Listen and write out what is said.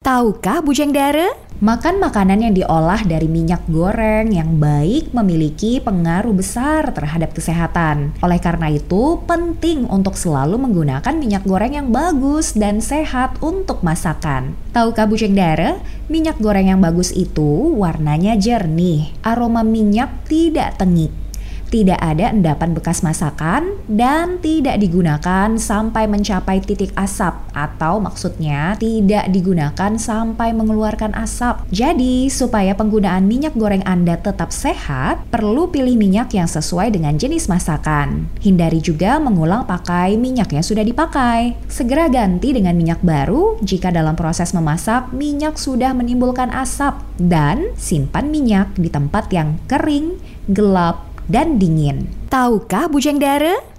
Tahukah Bujang Dara? Makan makanan yang diolah dari minyak goreng yang baik memiliki pengaruh besar terhadap kesehatan. Oleh karena itu, penting untuk selalu menggunakan minyak goreng yang bagus dan sehat untuk masakan. Tahukah Bujang Dara? Minyak goreng yang bagus itu warnanya jernih, aroma minyak tidak tengik tidak ada endapan bekas masakan, dan tidak digunakan sampai mencapai titik asap, atau maksudnya tidak digunakan sampai mengeluarkan asap. Jadi, supaya penggunaan minyak goreng Anda tetap sehat, perlu pilih minyak yang sesuai dengan jenis masakan. Hindari juga mengulang pakai minyak yang sudah dipakai. Segera ganti dengan minyak baru jika dalam proses memasak minyak sudah menimbulkan asap, dan simpan minyak di tempat yang kering, gelap, dan dingin. Tahukah Bujang Dara?